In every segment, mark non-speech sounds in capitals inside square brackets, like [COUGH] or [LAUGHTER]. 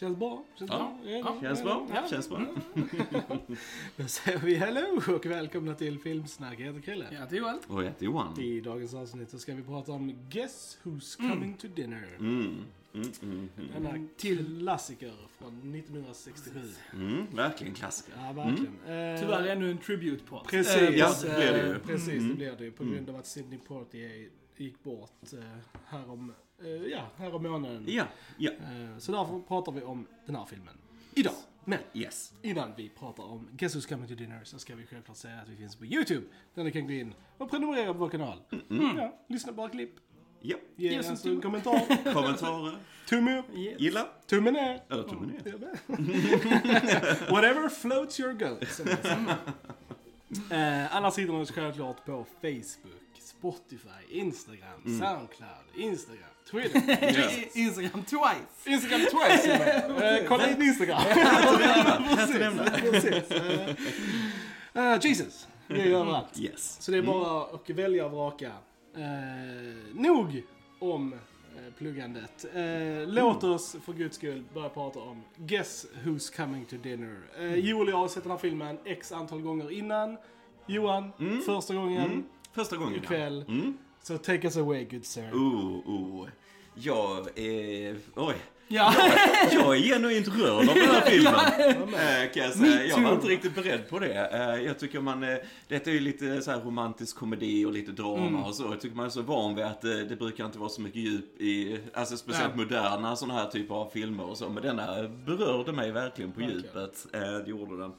Känns bra? Känns Ja. bra? Ja, Ja. Känns bra? Ja. Känns bra. [LAUGHS] Då säger vi hello och välkomna till Filmsnack. Jag heter Krille. Ja, det är Joel. Och jag heter Johan. I dagens avsnitt så ska vi prata om Guess Who's Coming to Dinner. Mm. Mm, mm, mm. Denna klassiker från 1967. Mm, verkligen klassiker. Ja, verkligen. Eh, Tyvärr ännu en tribute-podd. Precis, Ja, det blir det ju. eh, Precis, det Mm. blir det ju. På grund av att Sidney Poitier gick bort eh, härom, eh, ja, härom månaden. Ja, ja. Eh, Så därför pratar vi om den här filmen idag. Men Yes. innan vi pratar om Guess Who's Coming to Dinner så ska vi självklart säga att vi finns på YouTube. Där ni kan gå in och prenumerera på vår kanal. Ja, lyssna på våra klipp. Ja. Ge Ge oss en en tumme. kommentar. [LAUGHS] Kommentarer. Tumme upp. Yes. Gilla. Tumme ner. Eller tummen ner. [LAUGHS] Whatever floats your goat. [LAUGHS] Eh, hittar ni oss självklart på Facebook, Spotify, Instagram, Soundcloud, Instagram, Twitter. [LAUGHS] Yes. Instagram twice. Instagram twice. [LAUGHS] Eh, Kolla in Instagram. [LAUGHS] Precis. Eh, eh, Jesus. Vi är överallt. Yes. Så det är bara att välja och vraka. Eh, nog om eh, pluggandet. Eh, låt oss för guds skull börja prata om Guess Who's Coming to Dinner. Eh, Joel och jag har sett den här filmen x antal gånger innan. Johan, första gången Mm. Första gången. ja. ikväll. Mm. Så take us away good sir. Oh, oh. Jag är... Oj. Ja. Jag är genuint rörd av den här [LAUGHS] filmen. Eh, kan jag säga. Jag var inte riktigt beredd på det. Eh, Jag tycker man, eh, detta är ju lite så romantisk komedi och lite drama Mm. och så. Jag tycker man är så van vid att det brukar inte vara så mycket djup i, alltså speciellt Ja. moderna sådana här typer av filmer och så. Men denna berörde mig verkligen på Verkligen. djupet. Det gjorde den.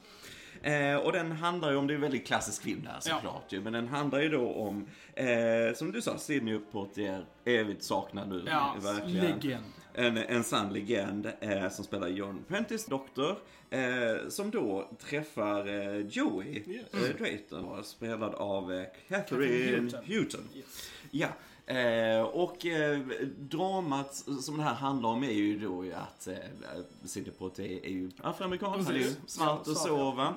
Eh, och den handlar ju om, det är en väldigt klassisk film där såklart ju, men den handlar ju då om, eh, som du sa, Sidney Poitier, evigt saknad nu. Ja, verkligen. legend. En, en sann legend eh, som spelar John Prentice doktor. Eh, som då träffar eh, Joey Yes. eh, Drayton, spelad av Catherine. Houghton. Yes. Ja. Eh, och eh, dramat som det här handlar om är ju då att eh, Sidney Poitier är ju afroamerikan, han är ju svart och Svart, så ja. va.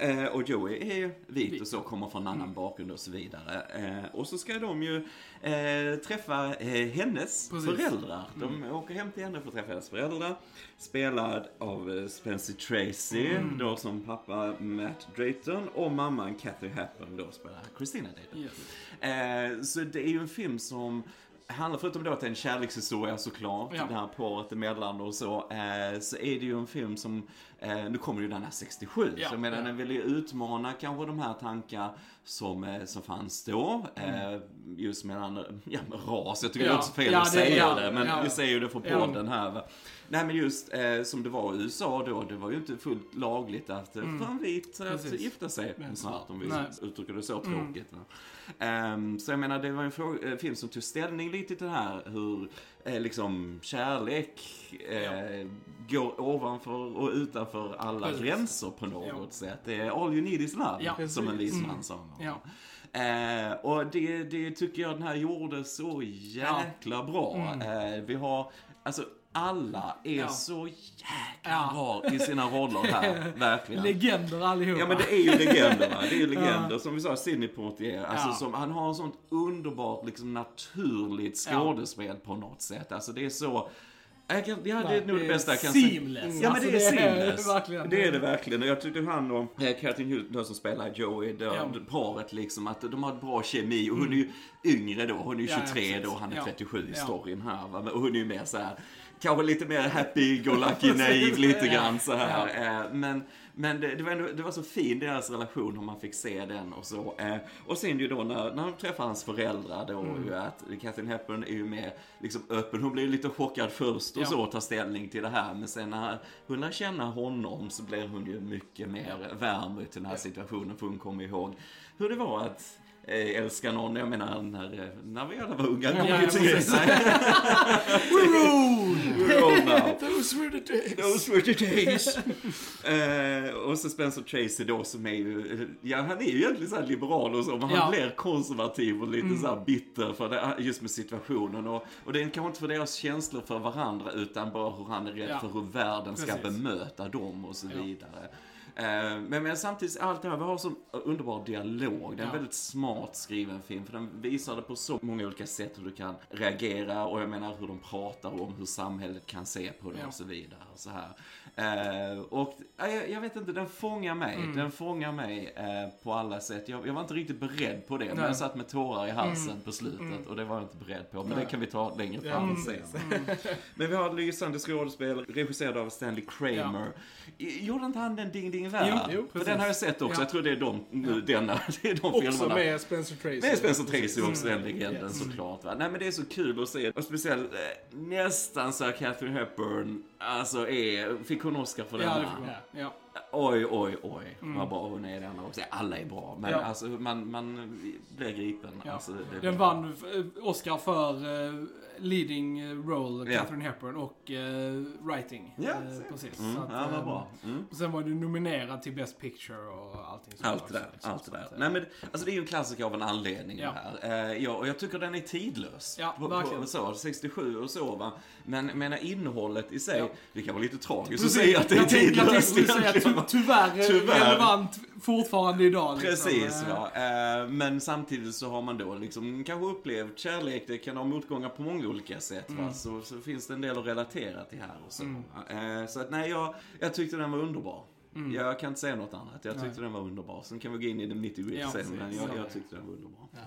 Eh, och Joey är ju vit Vit. och så, kommer från en annan bakgrund och så vidare. Eh, och så ska de ju eh, träffa eh, hennes Precis. föräldrar. De åker hem till henne för att träffa hennes föräldrar. Spelad av eh, Spencer Tracy, då som pappa Matt Drayton. Och mamman Kathy Happen då spelar Christina Drayton. Yes. Eh, så det är ju en film som handlar, förutom då att det är en kärlekshistoria såklart, Ja. det här paret emellan och så, eh, så är det ju en film som, eh, nu kommer ju den här 67, Ja, så jag menar ja. den vill ju utmana kanske de här tankar som, eh, som fanns då, eh, just med, andra, ja, ras, jag tycker Mm. Ja. det låter fel Ja, att det- säga det, men vi säger ju det för podden här. Va? Nej men just eh, som det var i USA då, det var ju inte fullt lagligt att mm. för en vit att Precis. gifta sig med en svart, om vi Nej. uttrycker det så tråkigt. Va? Ehm, så jag menar, det var en fråga, eh, film som tog ställning lite till det här hur eh, liksom kärlek eh, går ovanför och utanför alla Precis. gränser på något Ja. sätt. Det är all you need is love, Ja. som en vis Mm. man sa. Ja. Eh, och det, det tycker jag den här gjorde så jäkla bra. Eh, vi har, alltså alla är Mm. Ja. så jäkla Ja. bra i sina roller här, [LAUGHS] verkligen. Legender allihopa. Ja men det är ju legender va. Det är ju [LAUGHS] legender. Som vi sa, Sidney Poitier. Alltså Ja. som, han har en sånt underbart, liksom naturligt skådespel på något sätt. Alltså det är så... Jag kan, ja, det är nog det bästa jag kan säga. seamless. Ja men det är Alltså, seamless. [LAUGHS] Det är det verkligen. Och jag tyckte han och eh, Katrin då som spelar Joey, då, Ja. paret liksom, att de har ett bra kemi. Och hon är ju yngre då. Hon är ju Ja, ja, 23 precis. då, han är Ja. 37 i Ja. storyn här. Och hon är ju mer så här. Kanske lite mer happy go lucky [LAUGHS] naiv lite grann så här. Eh, Men, men det, det, var ändå, det var så fin deras relation om man fick se den och så. Eh, Och sen ju då när, när de träffar hans föräldrar då Mm. ju att Katrin Hepburn är ju mer liksom öppen. Hon blir ju lite chockad först och Ja. så tar ställning till det här. Men sen när hon lär känna honom så blir hon ju mycket mer varm ut i den här situationen. För hon kommer ihåg hur det var att eh, älska någon. Jag menar när, eh, när vi alla var unga. Ja, ja, precis. [LAUGHS] We're old! We're old now. Those were the days. Those were the days. eh, och så Spencer Tracy då som är ju, ja han är ju egentligen så här liberal och så, men Ja. han blir konservativ och lite så här bitter för det, just med situationen. Och, och det är kanske inte för deras känslor för varandra utan bara hur han är rädd Ja. för hur världen ska Precis. bemöta dem och så Ja. vidare. Eh, men, men samtidigt, allt det här, vi har så underbar dialog. Det är en Ja. väldigt smart skriven film, för den visar det på så många olika sätt hur du kan reagera och jag menar hur de pratar om hur samhället kan se på det Ja. och så vidare. Och, så här. Eh, och ja, jag, jag vet inte, den fångar mig. Mm. Den fångar mig eh, på alla sätt. Jag, jag var inte riktigt beredd på det, men Nej. jag satt med tårar i halsen på slutet och det var jag inte beredd på. Men det kan vi ta längre fram Ja, sen. [LAUGHS] Men vi har lysande skådespel, regisserad av Stanley Kramer. I- Gjorde inte han den Ding Ding Värld? Jo, jo, För den har jag sett också. Ja. Jag tror det är de, nu, denna, det är de Också filmerna. med Spencer Tracy. Med Spencer Tracy också, den legenden Yes. såklart. Va? Nej men det är så kul att se. Och speciellt eh, nästan så att Catherine Hepburn, alltså är, fick hon Oscar för Ja, denna? det. Ja. Oj, oj, oj. Vad bra hon är i denna också. Alla är bra, men Mm. Ja. alltså man, man blir gripen. Ja. Alltså, Den vann eh, Oscar för eh, leading role, Ja. Catherine Hepburn, och eh, writing. Eh, se. precis. Mm, Så att, ja, vad eh, bra. Mm. och Sen var du nominerad till Best Picture och allting sånt Allt det där, liksom. allt det där. att, eh, Nej men, alltså det är ju en klassiker av en anledning Ja. här. Eh, ja, och jag tycker den är tidlös. Ja, på, på, så, 67 och så va. Men menar innehållet i sig, Ja. det kan vara lite tragiskt att Precis. säga att det är jag tänkte att jag tidlöst skulle säga ty, Tyvärr. tyvärr relevant fortfarande idag. Liksom. Precis Eh, va. Eh, Men samtidigt så har man då liksom kanske upplevt kärlek, det kan ha motgångar på många olika sätt Mm. va. Så, så finns det en del att relatera till här och så. Eh, Så att nej, jag, jag tyckte den var underbar. Jag kan inte säga något annat. Jag tyckte Mm. Nej. den var underbar. Sen kan vi gå in i det nitty gritty Ja, sen, men jag, Ja. jag tyckte den var underbar. Ja.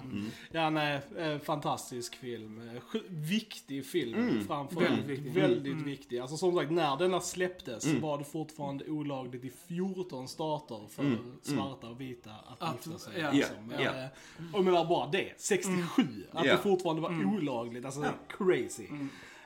Ja, nej, eh, fantastisk film. Eh, Viktig film Mm. framförallt. Väldigt viktig. Väldigt Mm. viktig. Alltså som sagt, när denna släpptes Mm. var det fortfarande olagligt i 14 stater för Mm. svarta och vita att, Att- gifta sig. ja. liksom. Ja, Eh, Och jag menar bara det, 67. Att Ja. det fortfarande var olagligt. Alltså crazy.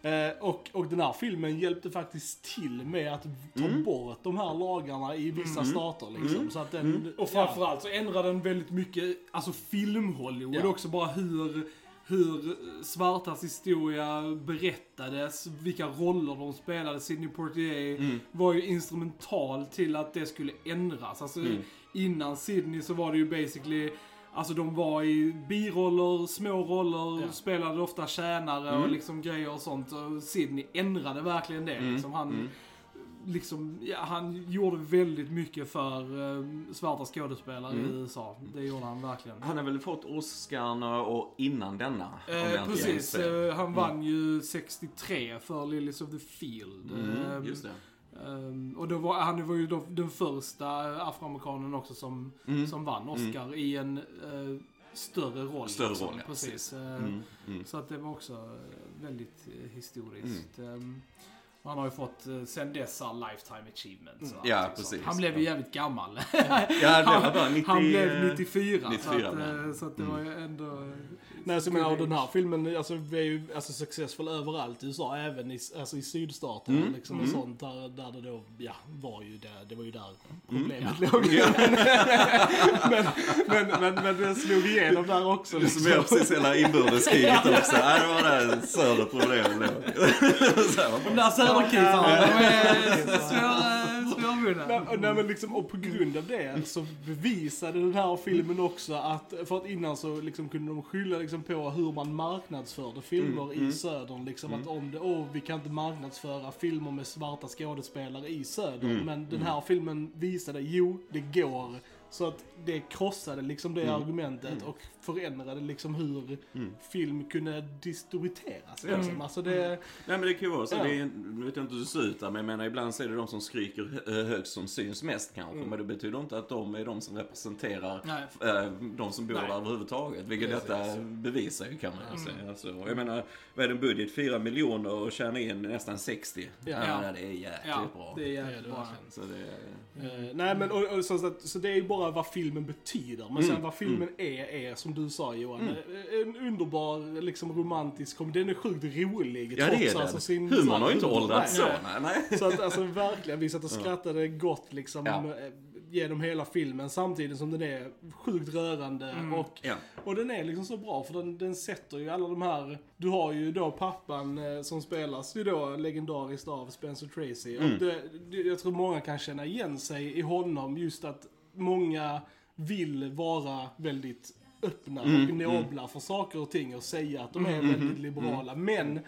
Eh, och, och den här filmen hjälpte faktiskt till med att ta bort de här lagarna i vissa stater. Liksom, så att den, Och framförallt så ändrar den väldigt mycket, alltså film-Hollywood Ja. också bara hur, hur svartas historia berättades, vilka roller de spelade. Sidney Poitier Mm. var ju instrumental till att det skulle ändras. Alltså Mm. innan Sidney så var det ju basically Alltså de var i biroller, små roller, Ja. spelade ofta tjänare Mm. och liksom grejer och sånt. Och Sidney ändrade verkligen det. Liksom han, Mm. liksom, ja, han gjorde väldigt mycket för eh, svarta skådespelare i Mm. USA. Det gjorde han verkligen. Han har väl fått Oscarna och innan denna? Eh, precis, eh, han vann ju 63 för Lilies of the Field. Mm, Eh, just det. Eh, och då var, han var ju då den första afroamerikanen också som, Mm. som vann Oscar i en eh, större roll. Större liksom. roll, ja, precis. Eh, Mm, mm. Så att det var också eh, väldigt historiskt. Och han har ju fått eh, sen dess all lifetime achievements. och Ja, allting precis. sånt. Han blev ju jävligt gammal. Ja, det var [LAUGHS] bara 90, han blev 94. 94 så, att, eh, han. så att det var ju ändå... eh, Nej, så menar, den här filmen alltså, är ju alltså, successful överallt i USA, även i, alltså, i sydstaterna. Mm, Liksom, mm. och sånt där, där det då, ja, var ju där, det var ju där Mm. problemet Ja. låg. Ja. [LAUGHS] men, men, men, men den slog igenom där också. Liksom. summerar precis hela inbördeskriget också. Nej, det var där söder problem [LAUGHS] låg. Svåra- svårvunna. Nej, men liksom, och på grund av det så bevisade den här filmen också att, för att innan så liksom kunde de skylla liksom på hur man marknadsförde filmer Mm, i mm. södern. Liksom att om det, åh vi kan inte marknadsföra filmer med svarta skådespelare i södern. Mm, Men den här filmen visade, jo det går. Så att det krossade liksom det Mm. argumentet och förändrade liksom hur Mm. film kunde distribueras. Mm. Liksom. Alltså det, Nej men det kan ju vara så. Ja. Det är, nu vet jag inte hur det ser ut där, men jag menar ibland så är det de som skriker hö- högst som syns mest kanske. Mm. Men det betyder inte att de är de som representerar eh, de som bor Nej. där överhuvudtaget. Vilket Precis. detta bevisar ju kan man ju Mm. säga. Alltså, jag menar, vad är det en budget? 4 miljoner och tjäna in nästan 60. Ja. Menar, det är jäkligt Ja, bra. det är Ja, är bra. Så det är... Eh, nej men och, och, så, så det är ju bara vad filmen betyder. Men sen Mm, vad filmen är, är som du sa Johan. Mm. En underbar, liksom romantisk komedi. Den är sjukt rolig. Ja det är trots det. alltså sin Humorn har ju inte åldrats så. Nej, nej. Så att alltså verkligen, vi satt och skrattade gott liksom Ja. eh, genom hela filmen. Samtidigt som den är sjukt rörande. Mm. Och, Ja. och den är liksom så bra för den, den sätter ju alla de här... Du har ju då pappan eh, som spelas ju då legendariskt av Spencer Tracy. Mm. Och det, det, jag tror många kan känna igen sig i honom just att många vill vara väldigt öppna Mm, och nobla för saker och ting och säga att de är Mm, väldigt mm, liberala. Men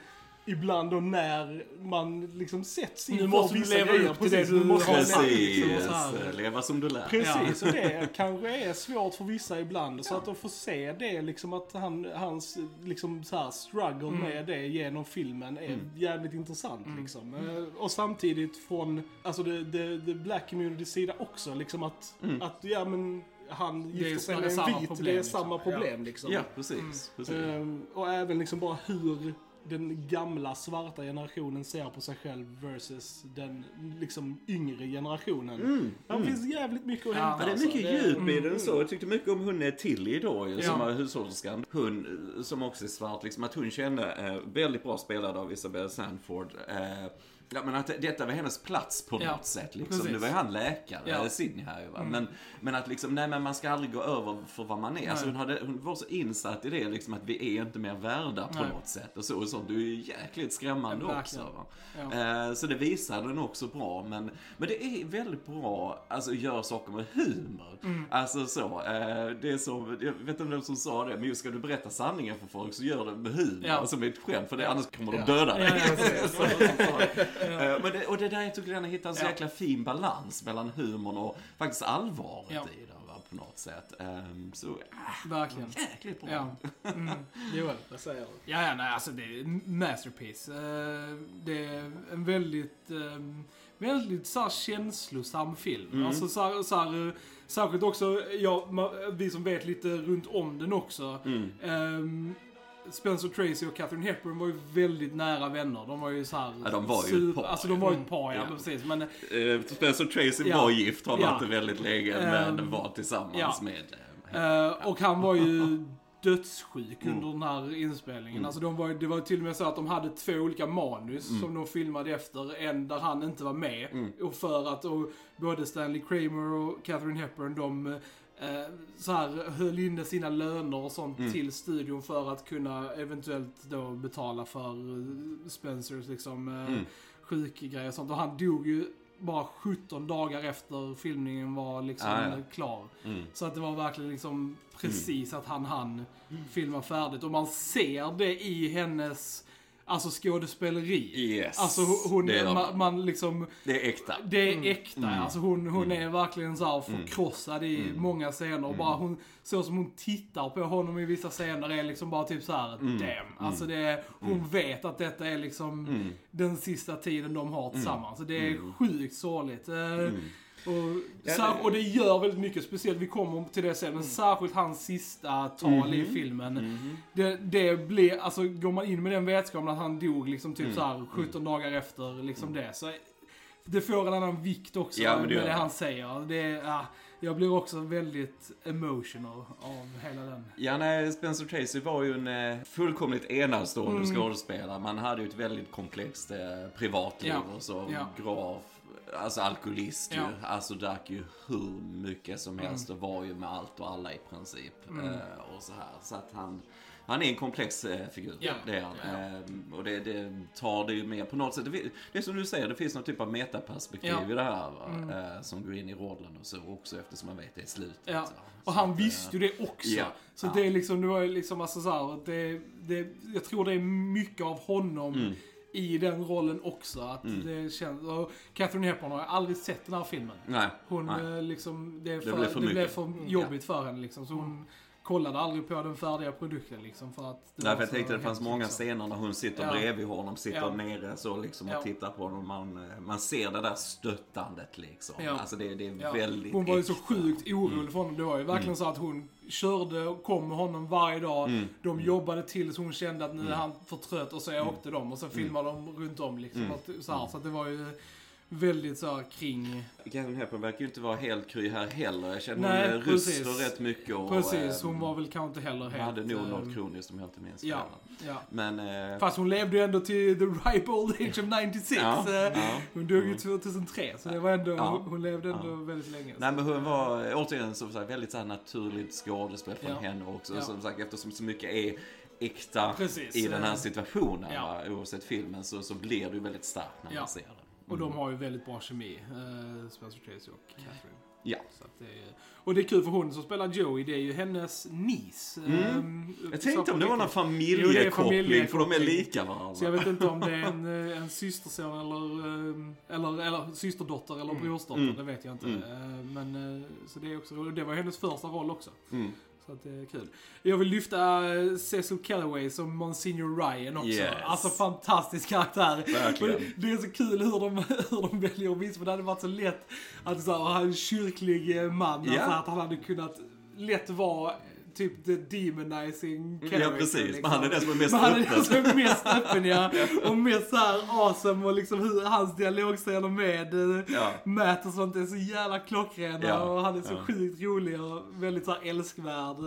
ibland och när man liksom sätts Nu måste du leva grejer. upp till det du måste sagt. Precis, liksom, leva som du lär. Precis, och det kanske är svårt för vissa ibland. Så att de får se det, liksom att han, hans liksom så här struggle Mm. med det genom filmen är Mm. jävligt intressant. Liksom. Eh, Och samtidigt från alltså the, the, the black community sida också, liksom att, Mm. att ja men han gifter sig med en vit, problem, det är liksom. samma problem liksom. Ja, precis. precis. Ehm, och även liksom bara hur den gamla svarta generationen ser på sig själv versus den liksom yngre generationen. Mm, Det mm. finns jävligt mycket att Ja, hämta. Ja, det är alltså. mycket Det- djup i mm. den så. Jag tyckte mycket om hon Tilly då ju, som Ja. var hushållerskan. Hon eh, som också är svart, liksom att hon kände, eh, väldigt bra spelad av Isabella Sanford. Eh, ja, men att detta var hennes plats på Ja, något sätt. Liksom. precis. Nu var ju han läkare, Ja. Sidney här ju va. Mm. Men, men att liksom, nej men man ska aldrig gå över för vad man är. Alltså, hon, hade, hon var så insatt i det liksom att vi är inte mer värda på Nej. något sätt. Och så och så. Du är ju jäkligt skrämmande Ja, också. Va? Ja. Eh, Så det visade den också bra, men, men det är väldigt bra alltså, att göra saker med humor. Mm. Alltså så, eh, det är så, jag vet inte vem som sa det, men just ska du berätta sanningen för folk så gör det med humor, Ja. alltså med ett skämt, för det, annars kommer de döda dig. [LAUGHS] Ja, Eh, men det, och det där jag tycker den har hittat en så Ja. jäkla fin balans mellan humorn och faktiskt allvaret Ja. i det, va, på något sätt. Ehm, så, äh, Verkligen. jäkligt bra. Ja. Mm. Joel, vad säger du? Ja, ja, nej, alltså det är masterpiece. Eh, Det är en väldigt, ehm, väldigt så här, känslosam film. Mm. Alltså så här, så här, eh, särskilt också, ja, vi som vet lite runt om den också. Mm. Ehm, Spencer Tracy och Catherine Hepburn var ju väldigt nära vänner. De var ju så här Ja, de var ju ett par. Alltså de var ju ett par, ja, Ja. precis. Men Eh, Spencer Tracy Ja. var gift, har varit det väldigt länge, Ehm, men var tillsammans med Eh, och han var ju [LAUGHS] dödssjuk Mm. under den här inspelningen. Mm. Alltså de var, det var till och med så att de hade två olika manus Mm. som de filmade efter. En där han inte var med. Mm. Och för att och både Stanley Kramer och Catherine Hepburn de eh, så här, höll inne sina löner och sånt Mm. till studion för att kunna eventuellt då betala för eh, Spencers liksom eh, Mm. sjukgrejer och sånt. Och han dog ju bara 17 dagar efter filmningen var liksom Ah, ja. klar. Mm. Så att det var verkligen liksom precis att han hann Mm. filma färdigt. Och man ser det i hennes alltså skådespeleri. Yes. Alltså hon, det, är, man, man liksom, det är äkta. det är äkta. Mm. Alltså hon, hon Mm. är verkligen så här förkrossad i Mm. många scener. Och Mm. bara hon, så som hon tittar på honom i vissa scener är liksom bara typ så här: Mm. damn. Alltså det är, hon Mm. vet att detta är liksom Mm. den sista tiden de har tillsammans. Så det är Mm. sjukt sorgligt. Mm. och, Ja, och det gör väldigt mycket, speciellt, vi kommer till det sen, men särskilt hans sista tal i Mhm. filmen. Mhm. Det, det blir, alltså går man in med den vetskapen att han dog liksom typ Mm. så här 17 dagar efter liksom det, så det får en annan vikt också Ja, med det han säger. Det, ja, jag blir också väldigt emotional av hela den. Ja, nej, Spencer Tracy var ju en eh, fullkomligt enastående Mm. skådespelare. Man hade ju ett väldigt komplext eh, privatliv Ja. och så. Ja. Grav, alltså alkoholist ju. Ja. Alltså drack ju hur mycket som helst Mm. och var ju med allt och alla i princip. Mm. Eh, och så här. Så att han, han är en komplex eh, figur. Ja. Det är han. Eh, och det, det tar det ju med på något sätt. Det, det är som du säger, det finns någon typ av metaperspektiv Ja. i det här. Mm. Eh, som går in i rollen och så också eftersom man vet det är slutet. Ja. Så. Och Så han visste eh, ju det också. Så det är liksom, det var ju liksom alltså så här, det, det, jag tror det är mycket av honom Mm. I den rollen också. Att Mm. det känns, och Catherine Hepburn har jag aldrig sett den här filmen. Nej. Hon nej. eh, liksom, det, är Det för, blev för det blev för Mm, jobbigt för henne liksom. Så hon kollade aldrig på den färdiga produkten liksom. För att det Nej, för jag så tänkte det fanns många liksom. scener när hon sitter Ja. bredvid honom, sitter Ja. nere så liksom och Ja. tittar på honom. Man, eh, man ser det där stöttandet liksom. Ja. Alltså det, det är Ja. väldigt Hon var ju så sjukt orolig Mm. för honom. Det var ju verkligen Mm. så att hon körde och kom med honom varje dag. Mm. De jobbade tills hon kände att nu är Mm. han för trött och så Mm. åkte de och sen filmade de runt om liksom. Mm. Så, här, så att det var ju väldigt så här kring... Catherine Hepburn verkar ju inte vara helt kry här heller. Jag känner Nej, hon eh, röster rätt mycket och... Precis, eh, hon var väl kanske inte heller Hon helt... hade nog eh, något kroniskt om jag inte minns Ja, ja. Men... Eh, Fast hon levde ju ändå till the ripe old age of 96. ja, eh, ja. Hon dog ju Mm. 2003, så det var ändå, Ja. hon levde ändå Ja. väldigt länge. Nej men hon var, återigen, som sagt, väldigt så här naturligt skådespel från Ja. henne också. Ja. Som sagt, eftersom så mycket är äkta Precis. i den här eh, situationen, Ja. va? oavsett filmen, så, så blir det ju väldigt starkt när Ja. man ser det. Och Mm. de har ju väldigt bra kemi, eh, Spencer Tracy och Catherine. Ja. Så att det är, och det är kul för hon som spelar Joey, det är ju hennes niece. Mm. Ehm, Jag så tänkte om det var någon familjekoppling, för de är lika varandra. Så jag vet inte om det är en, [LAUGHS] eh, en systerson eller, ehm, eller, eller systerdotter eller Mm. brorsdotter, Mm. det vet jag inte. Mm. Eh, Men, eh, så det är också roligt. Det var hennes första roll också. Mm. Så att det är kul. Jag vill lyfta eh, Cecil Calloway som Monsignor Ryan också. Yes. Alltså fantastisk karaktär. Verkligen. Det är så kul hur de, [LAUGHS] hur de väljer att visa, för det hade varit så lätt att så här, ha en kyrklig eh, man, Ja. alltså att han hade kunnat lätt vara typ the demonizing character. Ja, precis. liksom. Men han är den som är mest Men han är öppen. den som är mest öppen ja. [LAUGHS] Och mest såhär awesome och liksom hur hans dialogscener med eh, Ja. Matt och sånt är så jävla klockrena Ja, och han är så ja. sjukt rolig och väldigt såhär älskvärd.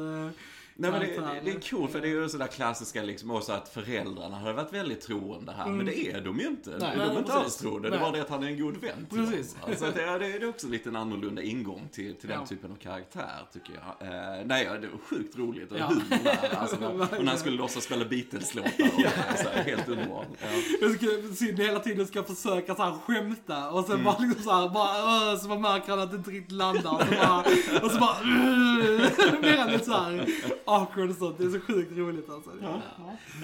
Nej, men det, det, det är kul för det är ju sådär klassiska liksom också att föräldrarna hade varit väldigt troende här. Men det är de ju inte. Nej, de är inte alls troende. Det var det att han är en god vän till Precis. dem. Alltså, det, är, det är också lite en annorlunda ingång till, till den Ja. typen av karaktär tycker jag. Eh, nej, ja, det var sjukt roligt och Ja. humor där. [LAUGHS] Alltså, och när han skulle låtsas spela Beatles-låtar. [LAUGHS] och så här, Helt underbart. Ja. Jag ska, Sidney hela tiden ska försöka så här skämta och Mm. sen bara liksom så här, bara, så man märker han att det inte riktigt landar. Och så bara, och så bara blir han lite så här awkward och sånt. Det är så sjukt roligt alltså.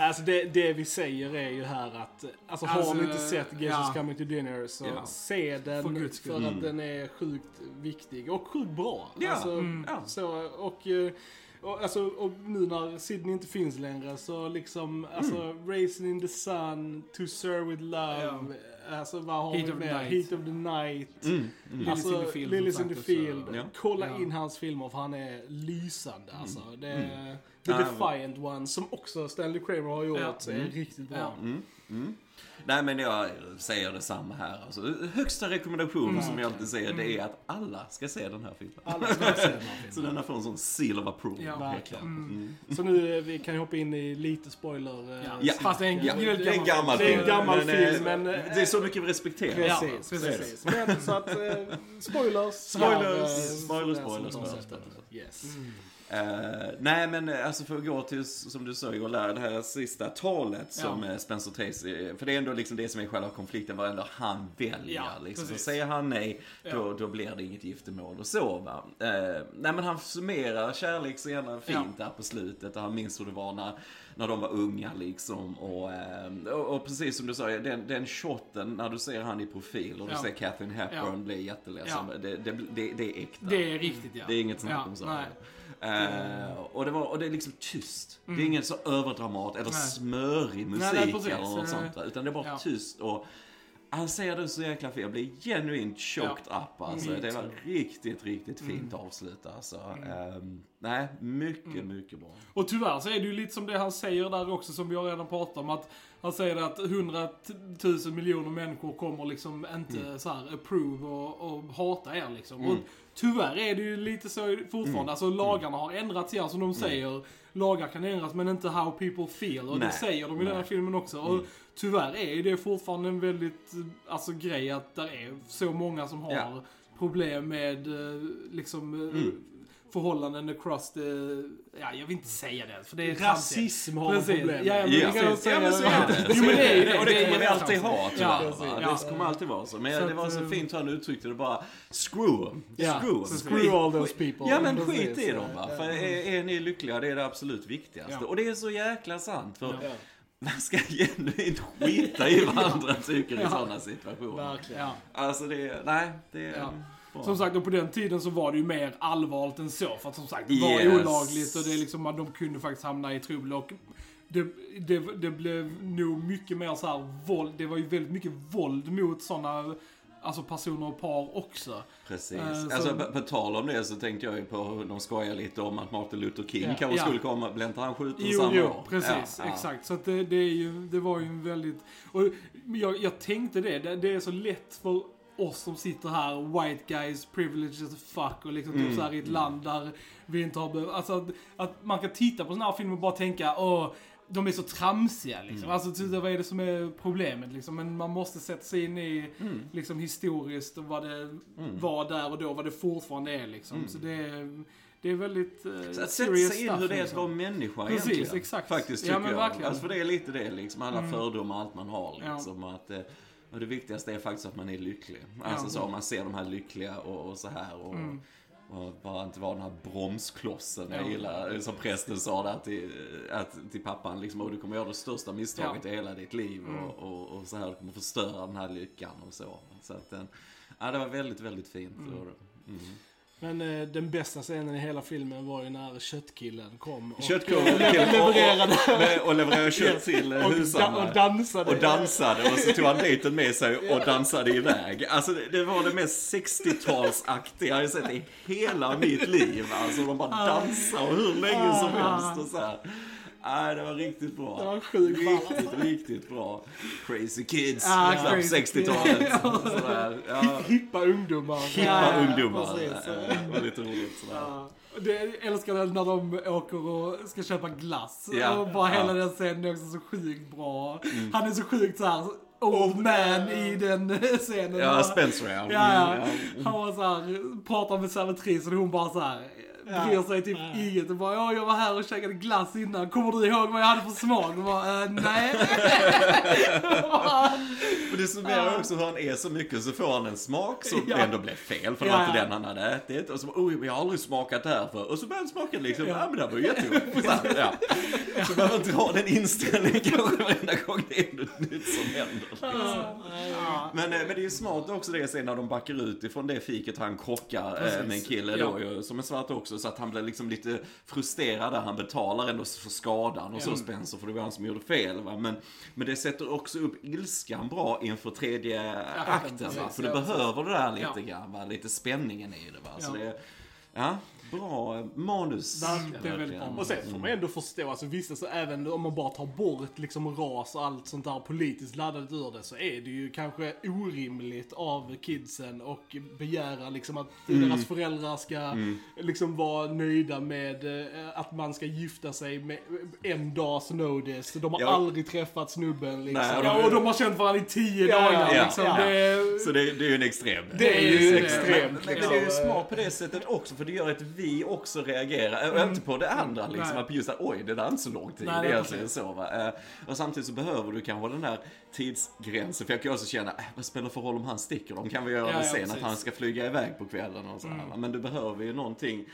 Alltså det, det vi säger är ju här att, alltså, har Alltså, ni inte sett Guess ja. Coming to Dinner så Ja. se den För för, guds skull. att Mm. den är sjukt viktig och sjukt bra. Ja, Alltså, mm. ja. så, och, eh, och, alltså, och nu när Sydney inte finns längre så liksom, alltså Mm. Racing in the Sun, To Serve with Love, alltså vad har Heat vi of the mer? Night. Heat of the Night. Mm, mm. Lilies Alltså, in the Field, Lilies som in the Field. Ja. Kolla Ja. in hans filmer för han är lysande alltså. Det, Mm. The Defiant One som också Stanley Kramer har gjort Ja. är Mm. riktigt bra. Ja. Mm, mm. Nej men jag säger detsamma här. Alltså, högsta rekommendation Mm. som jag alltid säger det är att alla ska se den här filmen. Alla ska se den här [LAUGHS] Så filmen. den har fått en sån seal of approval. Ja, verkligen. Mm. Mm. Så nu eh, vi kan ju hoppa in i lite spoiler. eh, Ja. Ja. Fast det är en Ja, väldigt det är en gammal Det är en film. gammal men, film, eh, men, eh, Det är så mycket vi respekterar. Ja, Precis, precis. Men så att, spoilers. Spoilers, eh, spoilers, den spoilers, spoilers, den. Yes. Eh, nej men eh, alltså för att gå till, som du sa Joel, det här sista talet som Ja. eh, Spencer Tracy, för det är ändå liksom det som är själva konflikten, vad ändå han väljer. Ja, liksom. Så säger han nej, då, Ja. då blir det inget giftermål och så va. Eh, nej men han summerar kärleksscenen fint där på slutet, och han minns hur det var när, när de var unga liksom. Och, eh, och, och precis som du sa, den, den shotten när du ser han i profil och du Ja. ser Catherine Hepburn Ja. bli jätteledsen, Ja. det, det, det, det är äkta. Det är riktigt ja. Det är inget snack ja, om saken. Eh, och, det var, och det är liksom tyst. Det är Mm. ingen så överdramat eller Nej. smörig musik nej, precis. eller något sånt Utan det är bara ja. tyst och han säger det så jäkla fint. Jag blir genuint choked up alltså. Mm. Det var riktigt, riktigt fint Mm. avslut alltså. Ehm, nej, mycket, mycket bra. Och tyvärr så är det ju lite som det han säger där också som vi har redan pratat om. Att han säger att hundratusen miljoner människor kommer liksom inte så här approve och, och hata er liksom. Mm. Och tyvärr är det ju lite så fortfarande. Mm. Alltså lagarna har ändrats igen som de säger. Lagar kan ändras men inte how people feel. Och Nej. det säger de i den här Nej. filmen också. Och Mm. tyvärr är det fortfarande en väldigt, eh, alltså grej att det är så många som har Ja. problem med eh, liksom förhållanden across the, ja jag vill inte säga det för det är. Rasism har Precis. problem. Ja, men Ja, vi kan säga ja men så är det. Jo men det är det. Och det kommer vi alltid ha Ja, tyvärr. precis. va? Ja. Det kommer alltid vara så. Men Så det var så eh, fint hur han uttryckte det bara. Screw them. Ja, Screw them. precis. Screw all those people. Ja men Precis, skit i dem ja, va. ja. För är, är ni lyckliga, det är det absolut viktigaste. Ja. Och det är så jäkla sant. För Ja, man ska genuint skita i vad andra tycker i Ja. sådana situationer. verkligen. Ja. Alltså det, nej, det Ja. Som sagt, och på den tiden så var det ju mer allvarligt än så. För att som sagt, det var Yes. olagligt och det är liksom att de kunde faktiskt hamna i trubbel. Och det, det, det blev nog mycket mer så här våld. Det var ju väldigt mycket våld mot sådana alltså personer och par också. Precis. Så- alltså på, på tal om det så tänkte jag ju på hur de skojar lite om att Martin Luther King Ja. kanske Ja. skulle komma. Blev inte han skjuten Jo, samma jo, år? precis. Ja, ja. Exakt. Så att det, det, är ju, det var ju en väldigt... Och jag, jag tänkte det, det, det är så lätt för oss som sitter här, white guys, privileged as fuck och liksom Mm. typ så här i ett land där vi inte har behövt... Alltså att, att man kan titta på såna här filmer och bara tänka, åh, de är så tramsiga liksom. Mm. Alltså typ, vad är det som är problemet liksom? Men man måste sätta sig in i, Mm. liksom historiskt och vad det Mm. var där och då, vad det fortfarande är liksom. Mm. Så det är, det är väldigt uh, Så att sätta sig in hur det är att liksom. vara människa Precis, egentligen. exakt. Faktiskt Ja, tycker men jag. verkligen. Alltså för det är lite det liksom. Alla Mm. fördomar, allt man har Ja. liksom. Att, eh, Och det viktigaste är faktiskt att man är lycklig. Alltså så, om man ser de här lyckliga och, och så här. Och, Mm. och bara inte vara den här bromsklossen. Jag Ja. gillar, som prästen sa där till, att, till pappan, liksom, och du kommer göra det största misstaget Ja. i hela ditt liv. Mm. Och, och, och så här, du kommer förstöra den här lyckan och så. Så att, eh, ja, det var väldigt, väldigt fint. Mm. Mm. Men eh, den bästa scenen i hela filmen var ju när köttkillen kom och, Köttkillen [LAUGHS] och levererade Med- och levererade kött till eh, och, da, husarna. och dansade. Och dansade och så tog han dejten med sig och dansade iväg. Alltså det, det var det mest 60-talsaktiga jag har sett i hela mitt liv. Alltså de bara dansade hur länge som helst och så här. Nej, det var riktigt bra. Det var sjukt. Riktigt, riktigt bra. Crazy kids. Ja, Ja, på crazy 60-talet. Sådär. Ja, Hippa ungdomar. hippa Ja, ja, ungdomar. precis. Ja, det var lite roligt sådär. Ja. Det, jag älskar det när de åker och ska köpa glass. Ja, Och bara hela ja. den scenen är också så sjukt bra. Han är så sjukt såhär old man i den [LAUGHS] scenen. Ja, Spencer ja. Ja, ja. Mm, Han var så här, pratar med servitrisen och hon bara så här bryr sig typ Ja. inget. Och bara, ja, jag var här och käkade glass innan. Kommer du ihåg vad jag hade för smak? Och bara, äh, nej. [LAUGHS] Och det summerar också hur han är så mycket så får han en smak som Ja. ändå blev fel för det var inte den han hade ätit. Och så bara, oj jag har aldrig smakat det här för. Och så börjar han smaka liksom, ja, Ja. men det här var ju jättegott. [LAUGHS] Så, här, ja. så behöver inte ha den inställningen kanske varenda gång det är något nytt som händer. Ja. Men, eh, men det är ju smart också det sen när de backar ut ifrån det fiket han krockar eh, Precis. med en kille Ja. då ju, som är svart också. Så att han blir liksom lite frustrerad där. Han betalar ändå för skadan och så Ja. Spencer för det var han som gjorde fel. Va? Men, men det sätter också upp ilskan bra inför tredje akten. Va? För du behöver det där lite Ja. grann. Va? Lite spänningen i det. Va? Så det ja, bra eh, manus. Verkligen, det är väldigt bra. Och sen får man ändå förstå, alltså visst, så även om man bara tar bort liksom ras och allt sånt där politiskt laddat ur det, så är det ju kanske orimligt av kidsen och begära liksom att deras föräldrar ska liksom vara nöjda med eh, att man ska gifta sig med en dags notice. De har Ja. aldrig träffat snubben liksom. Nej, Ja, och de har känt varandra i tio Ja, dagar ja, liksom. ja. Det, Så det, det är ju en extrem. Det är ju extremt Men, men det är ju smart på det sättet också, för det gör att vi också reagerar. Och inte på det andra liksom, Nej. att just att oj, det där är inte så lång tid. Nej, det är nej, alltså så va. Eh, Och samtidigt så behöver du kanske den där tidsgränsen. För jag kan också känna, äh, vad spelar det för roll om han sticker? De kan vi göra Ja, det ja, sen, precis. att han ska flyga iväg på kvällen och så här, va. Men du behöver ju någonting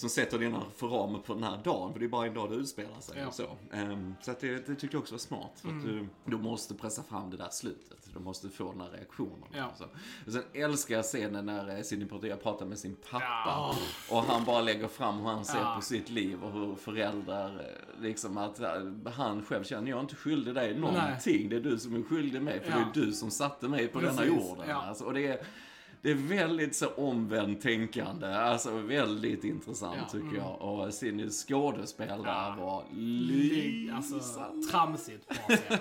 som sätter dina för ramen på den här dagen. För det är bara en dag det utspelar sig. Ja. Och så Ehm, så att det, det tyckte jag också var smart. För att du, du måste pressa fram det där slutet. Du måste få den här reaktionen. Ja. Så. Och sen älskar jag scenen när eh, Sidney Poitier pratar med sin pappa. Ja. Och han bara lägger fram hur han ser på sitt liv och hur föräldrar, eh, liksom att eh, han själv känner, jag är inte skyldig dig någonting. Det är du som är skyldig mig, för det är du som satte mig på denna Precis, jorden. ja. Alltså, och det är, det är väldigt så omvänt tänkande, alltså väldigt intressant Ja, tycker mm. jag. Och Sidneys skådespel där Ja. var alltså, lysande. tramsigt bra scen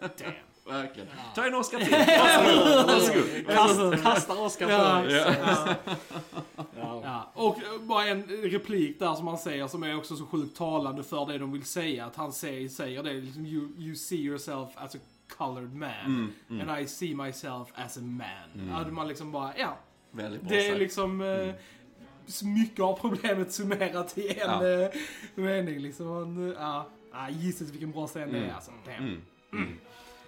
alltså. Verkligen. Ta en Oscar till. Varsågod. Varsågod. Kast, kastar Oscar på Ja, oss. ja. Ja. Ja, och eh, bara en replik där som han säger som är också så sjukt talande för det de vill säga. Att han säger, säger det liksom you, you see yourself as a colored man. Mm, And I see myself as a man. Hade man liksom bara, ja. Väldigt bra Det är sagt. liksom eh, så mycket av problemet summerat i en Ja. eh, mening liksom. Ja, ah, Jesus vilken bra scen det är alltså. Damn. Mm. Mm.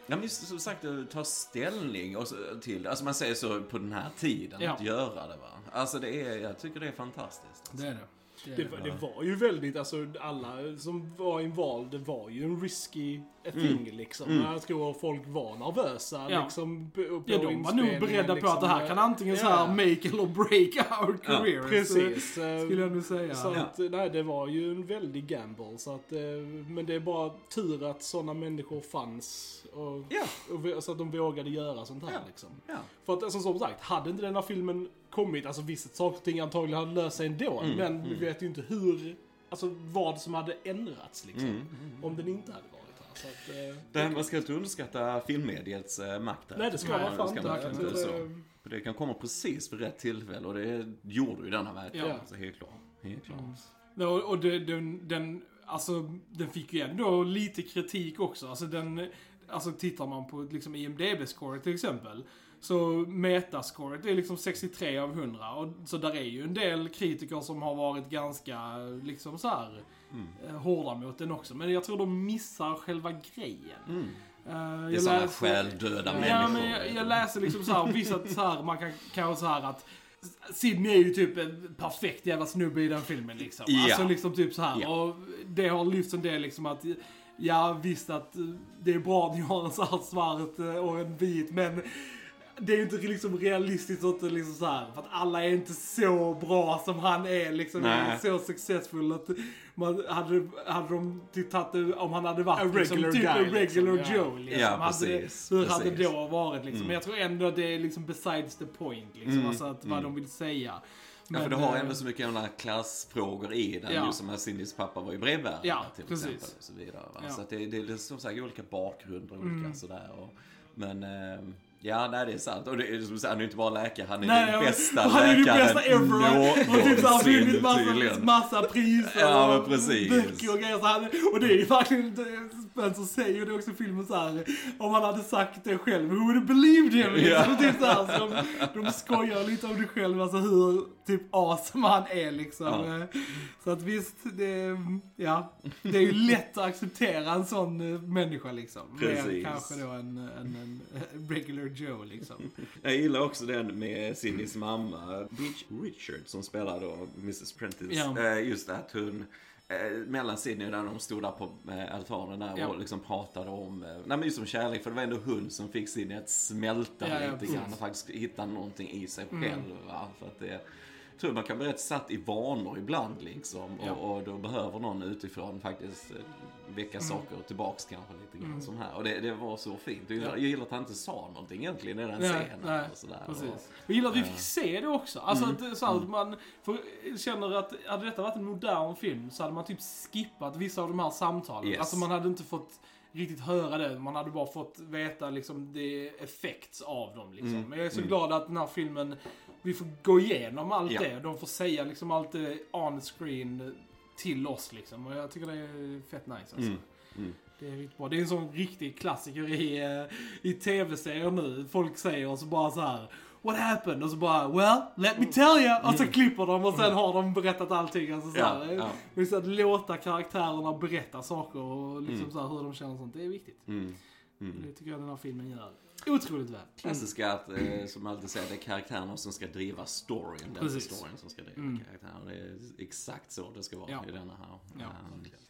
Ja, men just som sagt, att ta ställning och så, till, alltså man säger så på den här tiden, Ja. att göra det va. Alltså det är, jag tycker det är fantastiskt. Det är det. det, Det, var- det var ju väldigt, alltså alla som var involved, det var ju en risky thing liksom. Mm. Jag tror folk var nervösa Ja. liksom. På, på Ja, de var nog beredda på att det här liksom. kan antingen så Ja. här make or break our career. Precis. Så, eh, skulle jag nu säga. Så Ja. att, nej, det var ju en väldig gamble. Så att, eh, men det är bara tur att sådana människor fanns. Och, Ja. och, så att de vågade göra sånt här Ja. liksom. Ja. För att alltså, som sagt, hade inte den här filmen kommit, alltså visst saker och ting antagligen hade löst sig ändå. Mm, men vi mm. vet ju inte hur, alltså vad som hade ändrats liksom. Mm. Om den inte hade varit. Så att, eh, Det, man ska inte underskatta filmmediets eh, makt här. nej, det ska man fan inte. man inte. Det- Så. För det kan komma precis vid rätt tillfälle och det gjorde ju denna verkligen. Ja. Alltså, helt klart. Helt klart. Mm. Ja, och och det, den, den, alltså, den fick ju ändå lite kritik också. Alltså, den, alltså tittar man på liksom IMDB-score till exempel. Så metascoret är liksom 63 av 100. Och, så där är ju en del kritiker som har varit ganska liksom så här Mm. eh, hårda mot den också. Men jag tror de missar själva grejen. Mm. Eh, Det är sådana själdöda Ja, människor. men jag, jag läser liksom så här, vissa så här, man kan kanske så här att Sidney är ju typ en perfekt jävla snubbe i den filmen liksom. Ja. Alltså liksom typ så här. Ja. Och det har lyfts en del liksom att, ja visst att det är bra att ni har en så här svart eh, och en vit, men det är ju inte liksom realistiskt och inte liksom så här, för att alla är inte så bra som han är liksom. Nej. Så successful att man hade, hade de typ tagit det om han hade varit A liksom, typ guy, en regular liksom. Joe liksom. Ja, hade det, precis, hur hade det precis. då varit liksom? Mm. Men jag tror ändå att det är liksom besides the point liksom. Mm, Alltså att, vad mm. de vill säga. Ja, för du har eh, ändå så mycket jävla klassfrågor i den. Ja. Just som att Cindys pappa var ju brevbärare Ja, till precis. exempel. Och så vidare? Ja. Så att det, det, det är som sagt olika bakgrunder, olika Mm. sådär. Och, men ehm, ja, nej det är sant. Och det är som säger, han är ju inte bara läkare, han är Nej, den bästa han är läkaren bästa ever. Och typ såhär vunnit massa, massa priser Ja, och böcker och grejer. Så han, och det är ju verkligen, Spencer säger ju det också i filmen så här. om han hade sagt det själv, who would have believed him? Liksom, Ja. typ så här, så de, de skojar lite om det själv, alltså hur typ awesome han är liksom. Ja. Så att visst, det, ja, det är ju lätt att acceptera en sån eh, människa liksom. Mer Precis. kanske då en, en, en regular Joe liksom. Jag gillar också den med Cindys mamma, Beach Richard, som spelar då Mrs Prentice. Ja. Eh, Just att hon, eh, mellan Sidney och där de stod där på altanen där Ja. och liksom pratade om, nej men just om kärlek, för det var ändå hon som fick Sidney att smälta Ja, ja, lite precis. grann och faktiskt hitta någonting i sig Mm. själv. Va? För att det, tror man kan bli rätt satt i vanor ibland liksom. Ja. Och, och då behöver någon utifrån faktiskt eh, väcka saker tillbaks kanske lite grann Mm. som här. Och det, det var så fint. Jag, Ja. jag gillar att han inte sa någonting egentligen i den Nej, scenen. nej, och sådär. Precis. Och, Jag gillar att vi fick se det också. Alltså Mm. att, så här, att man för, känner att hade detta varit en modern film så hade man typ skippat vissa av de här samtalen. Yes. Alltså man hade inte fått riktigt höra det. Man hade bara fått veta liksom det effekts av dem liksom. Mm. Men jag är så Mm. glad att den här filmen, vi får gå igenom allt Ja. det. De får säga liksom allt det on screen till oss liksom. Och jag tycker det är fett nice alltså. Mm. Mm. Det är riktigt bra. Det är en sån riktig klassiker i, eh, i tv-serier nu. Folk säger och så bara så här. What happened? Och så bara, well, let me tell you. Och så klipper de och sen har de berättat allting. Alltså, så Mm. Ja, här. ja. Men så att låta karaktärerna berätta saker och liksom Mm. så här, hur de känner och sånt. Det är viktigt. Mm. Mm. Det tycker jag den här filmen gör otroligt väl. Klassiska att, eh, som jag alltid säger, det är karaktärerna som ska driva storyn. Den Precis. storyn som ska driva Mm. karaktärerna. Det är exakt så det ska vara Ja. i denna här. Ja.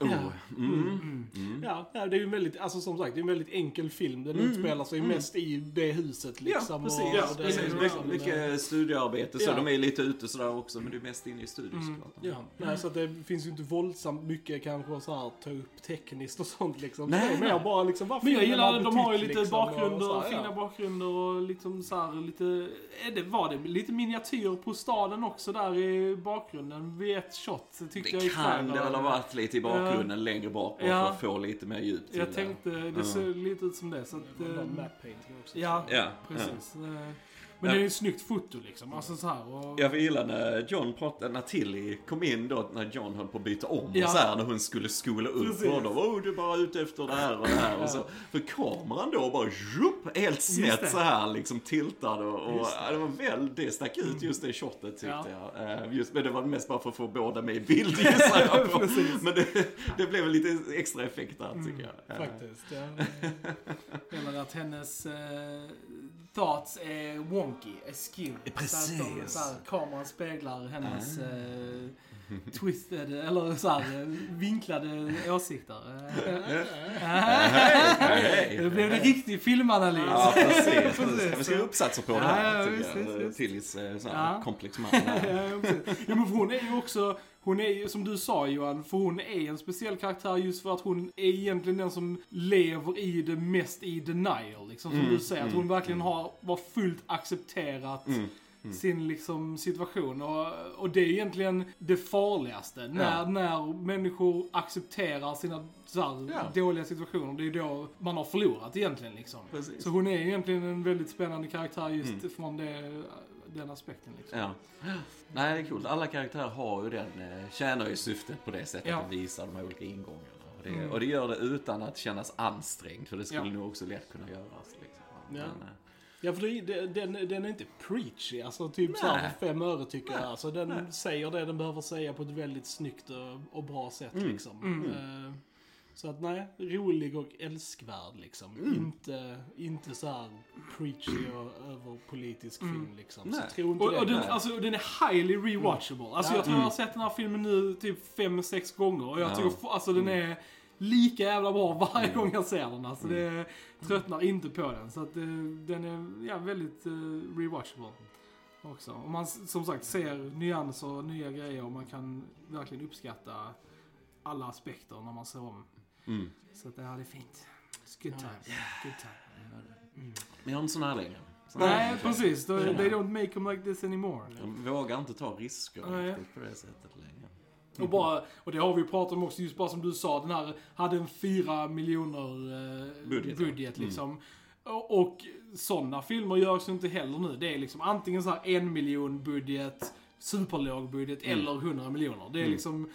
Um, Ja. oh. mm. Mm. Ja, det är ju väldigt, alltså som sagt, det är en väldigt enkel film. Den utspelar sig mest i det huset liksom. Ja, precis. och Ja, det, Precis, det- mycket, mycket studiearbete, så Ja. de är lite ute sådär också, men du är mest inne i studion Mm. såklart. Ja, nej, så att det finns ju inte våldsamt mycket kanske så här ta upp tekniskt och sånt liksom. Nej, det är mer nej. bara liksom vad Men jag filmen gillar att de har ju lite liksom, och bakgrunder, så här, fina ja. bakgrunder och liksom så här lite... Är det, var det lite miniatyr på staden också där i bakgrunden vid ett shot? Tyckte jag i Det kan det väl ha varit lite i bakgrunden, längre bak, bara Ja. för att få lite mer djup till Jag det. tänkte, det Ja. ser lite ut som det. Så att, Det var eh, någon map painting också. ja, Ja, precis. Eh, Men Ja. det är ju ett snyggt foto liksom. Alltså så här och... Jag gillar när John pratade, när Tilly kom in då, när John höll på att byta om Ja. och så här, när hon skulle skola upp Precis. honom. Åh, du är bara ute efter det här och det här och så. För kameran då bara, zhup, helt snett det. så här liksom tiltad och, och ja, det var väl, det stack ut just det shotet tyckte Ja. jag. Eh, Just, men det var mest bara för att få båda med i bild [LAUGHS] gissar jag på. [LAUGHS] Men det, det blev lite extra effekt där tycker jag. Eh, Faktiskt, ja. Eller att hennes eh, thoughts är wonky, är skill. Precis. Så att de, så här, kameran speglar hennes eh, twisted, eller så här, eh, vinklade åsikter. [LAUGHS] Nu blev det riktig filmanalys. Ja, precis. Precis. Ska vi skriva uppsatser på det Ja, här? ja, visst, visst, visst. Tillys eh, här, Ja. komplex man. [LAUGHS] Ja, ja, men för hon är ju också, hon är ju som du sa Johan, för hon är en speciell karaktär just för att hon är egentligen den som lever i det mest i denial. Liksom, som Mm, du säger, att mm, hon verkligen har, var fullt accepterat Mm. sin liksom situation. Och, och det är egentligen det farligaste. När, Ja. när människor accepterar sina här, Ja. dåliga situationer, det är då man har förlorat egentligen liksom. Precis. Så hon är egentligen en väldigt spännande karaktär just Mm. från det, den aspekten. Liksom. Ja. Nej, det är coolt. Alla karaktärer har ju den, eh, tjänar ju syftet på det sättet Ja. att visa de här olika ingångarna. Och det, Mm. och det gör det utan att kännas ansträngt, för det skulle Ja. nog också lätt kunna göras. Liksom. Men, Ja. eh, Ja, för det, den, den är inte preachy, alltså typ så här Nej. för fem öre tycker Nej. jag. Alltså den Nej. säger det den behöver säga på ett väldigt snyggt och, och bra sätt Mm. liksom. Mm. Eh, Så att nej, rolig och älskvärd liksom. Mm. Inte, inte så här preachy och överpolitisk film liksom. Så Nej. tro inte Och, det. och den, alltså, den är highly rewatchable. Alltså Ja. jag tror jag har sett den här filmen nu typ fem, sex gånger. Och jag Ja. tycker alltså den är lika jävla bra varje gång jag ser den. Alltså det tröttnar inte på den. Så att eh, den är ja, väldigt uh, rewatchable. Också. Och man som sagt ser nyanser och nya grejer och man kan verkligen uppskatta alla aspekter när man ser om. Mm. Så att det här är fint. It's good time. Good time. Men jag har inte sån här längre. Sån Nej, här- precis. They, they don't make them like this anymore. Jag vågar inte ta risker Nej. riktigt på det sättet längre. Och, bara, och det har vi pratat om också, just bara som du sa, den här hade en 4 miljoner eh, Budget, budget, ja. liksom. Och, och sådana filmer görs inte heller nu. Det är liksom antingen så här en miljon budget, superlåg budget Mm. eller 100 miljoner. Det är Mm. liksom,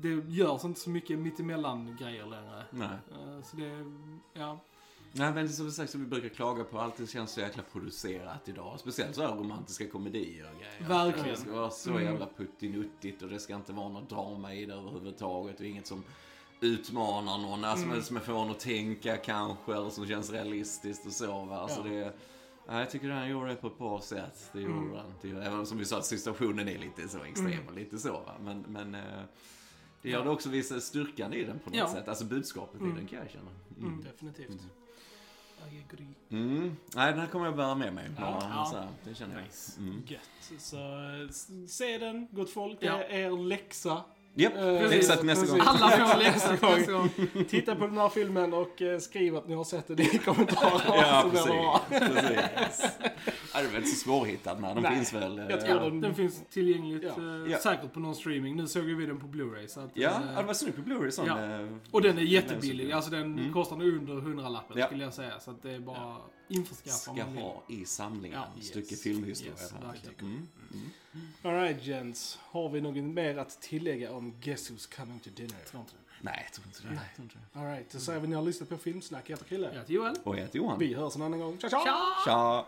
det görs inte så mycket mittemellan grejer längre. Nej. Eh, så det, ja. Nej men som sagt som vi brukar klaga på, allt känns så jäkla producerat idag. Speciellt så här romantiska komedier och grejer. Verkligen. Det ska vara så Mm. jävla puttinuttigt och det ska inte vara något drama i det överhuvudtaget och inget som utmanar någon, alltså Mm. som får en att tänka kanske eller som känns realistiskt och så va. Alltså Ja. det, ja, jag tycker den gjorde det på ett bra sätt. Det gjorde Mm. gör- även som vi sa situationen är lite så extrem och lite så va. Men, men eh, det gör det också vissa styrkan i den på något Ja. sätt. Alltså budskapet Mm. i den kan jag känna. Mm. Definitivt. Mm. I agree. Mm. Nej, den här kommer jag bära med mig. Ja. Ja, här, det känner jag. Nice. Mm. Gött. Så eh, se den, gott folk. Det är er läxa. Japp, Eh, läxa nästa gång. Alla får [LAUGHS] läxa nästa gång. Titta på den här filmen och eh, skriv att ni har sett den i kommentarerna. Ja, så precis. precis. Ja, det är väl inte så svårhittad den Nej, finns väl. eh, jag tror Ja, den- den finns tillgängligt Ja. eh, Ja. säkert på någon streaming. Nu såg vi den på Blu-ray. Så att, Ja, eh, ja, det var snyggt på Blu-ray sån. Ja. eh, Och den är Den jättebillig. Alltså den Mm. kostar under hundralappen Ja. skulle jag säga. Så att det är bara införskaffa Ska ha i samlingen. Ja, Stycke yes. filmhistoria. Yes, Alright gents, har vi något mer att tillägga om Guess Who's Coming to Dinner? Tror inte det. Nej, jag tror inte det. Det. Alright, då säger vi att ni har lyssnat på Filmsnack. Jag heter Chrille. Jag heter Joel. Och jag heter Johan. Vi hörs en annan gång. Tja tja! Tja! Tja!